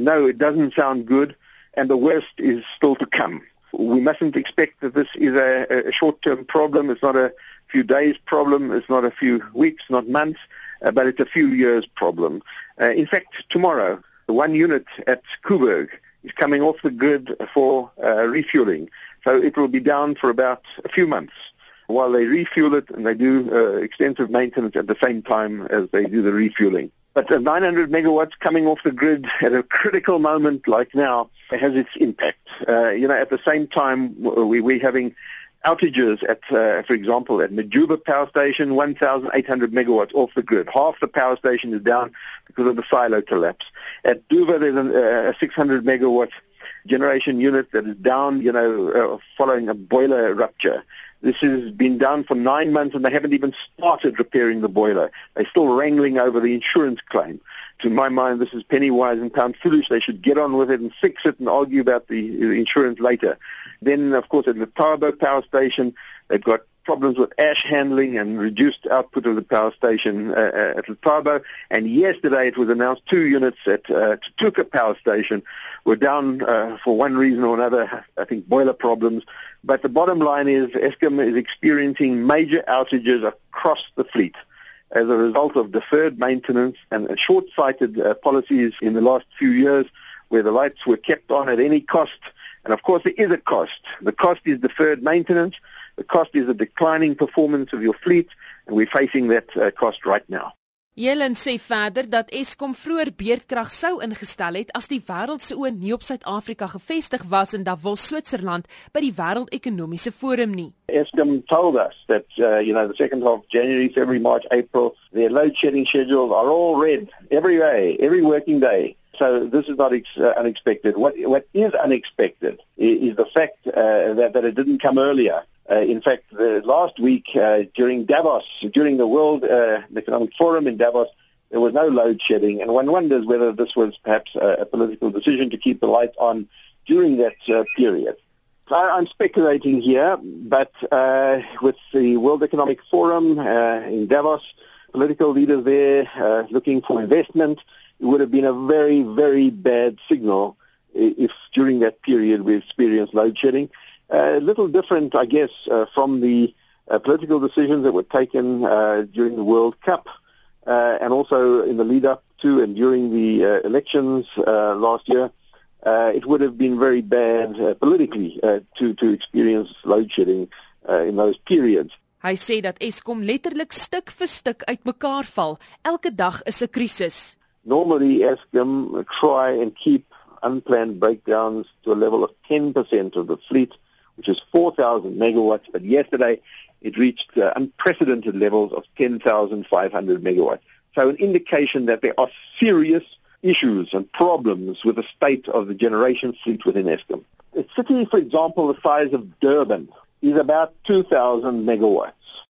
No, it doesn't sound good, and the worst is still to come. We mustn't expect that this is a, a short-term problem. It's not a few days problem. It's not a few weeks, not months, uh, but it's a few years problem. Uh, in fact, tomorrow, the one unit at Koeberg is coming off the grid for uh, refueling. So it will be down for about a few months while they refuel it and they do uh, extensive maintenance at the same time as they do the refueling. But the 900 megawatts coming off the grid at a critical moment like now has its impact. Uh, you know, at the same time, we, we're having outages at, uh, for example, at Majuba Power Station, 1,800 megawatts off the grid. Half the power station is down because of the silo collapse. At Duvha, there's a, a 600 megawatt generation unit that is down, you know, uh, following a boiler rupture. This has been down for nine months and they haven't even started repairing the boiler. They're still wrangling over the insurance claim. To my mind, this is penny wise and pound foolish. They should get on with it and fix it and argue about the, insurance later. Then, of course, at the Lethabo power station, they've got problems with ash handling and reduced output of the power station uh, uh at Lethabo. And yesterday it was announced two units at uh, Tutuka power station were down uh, for one reason or another, I think boiler problems. But the bottom line is Eskom is experiencing major outages across the fleet as a result of deferred maintenance and short-sighted uh, policies in the last few years where the lights were kept on at any cost and of course, there is a cost. The cost is deferred maintenance. The cost is a declining performance of your fleet, and we're facing that uh, cost right now. Jelen sê verder dat Eskom vroeër beerdkrag sou ingestel het as die wêreld se oë nie op Suid-Afrika gefestig was in Davos, Switserland by die Wêreldekonomiese Forum nie. Eskom told us that uh, you know the second half of January, February, March, April, their load shedding schedules are all red every day, every working day. So this is not ex- uh, unexpected. What what is unexpected is, is the fact uh, that that it didn't come earlier. Uh, in fact, the last week uh, during Davos, during the World uh, Economic Forum in Davos, there was no load shedding, and one wonders whether this was perhaps a, a political decision to keep the lights on during that uh, period. So I'm speculating here, but uh, with the World Economic Forum uh, in Davos, political leaders there uh, looking for investment, it would have been a very, very bad signal if during that period we experienced load shedding. A uh, little different, I guess, uh, from the uh, political decisions that were taken uh, during the World Cup uh, and also in the lead up to and during the elections last year. it would have been very bad politically to, to experience load shedding in those periods. Hy sê dat Eskom letterlik stuk vir stuk uitmekaar val. Elke dag is 'n krisis. Normally, Eskom try and keep unplanned breakdowns to a level of 10% of the fleet, which is 4,000 megawatts. But yesterday, it reached uh, unprecedented levels of 10,500 megawatts. So an indication that there are serious issues and problems with the state of the generation fleet within Eskom. A city, for example, the size of Durban is about 2,000 megawatts.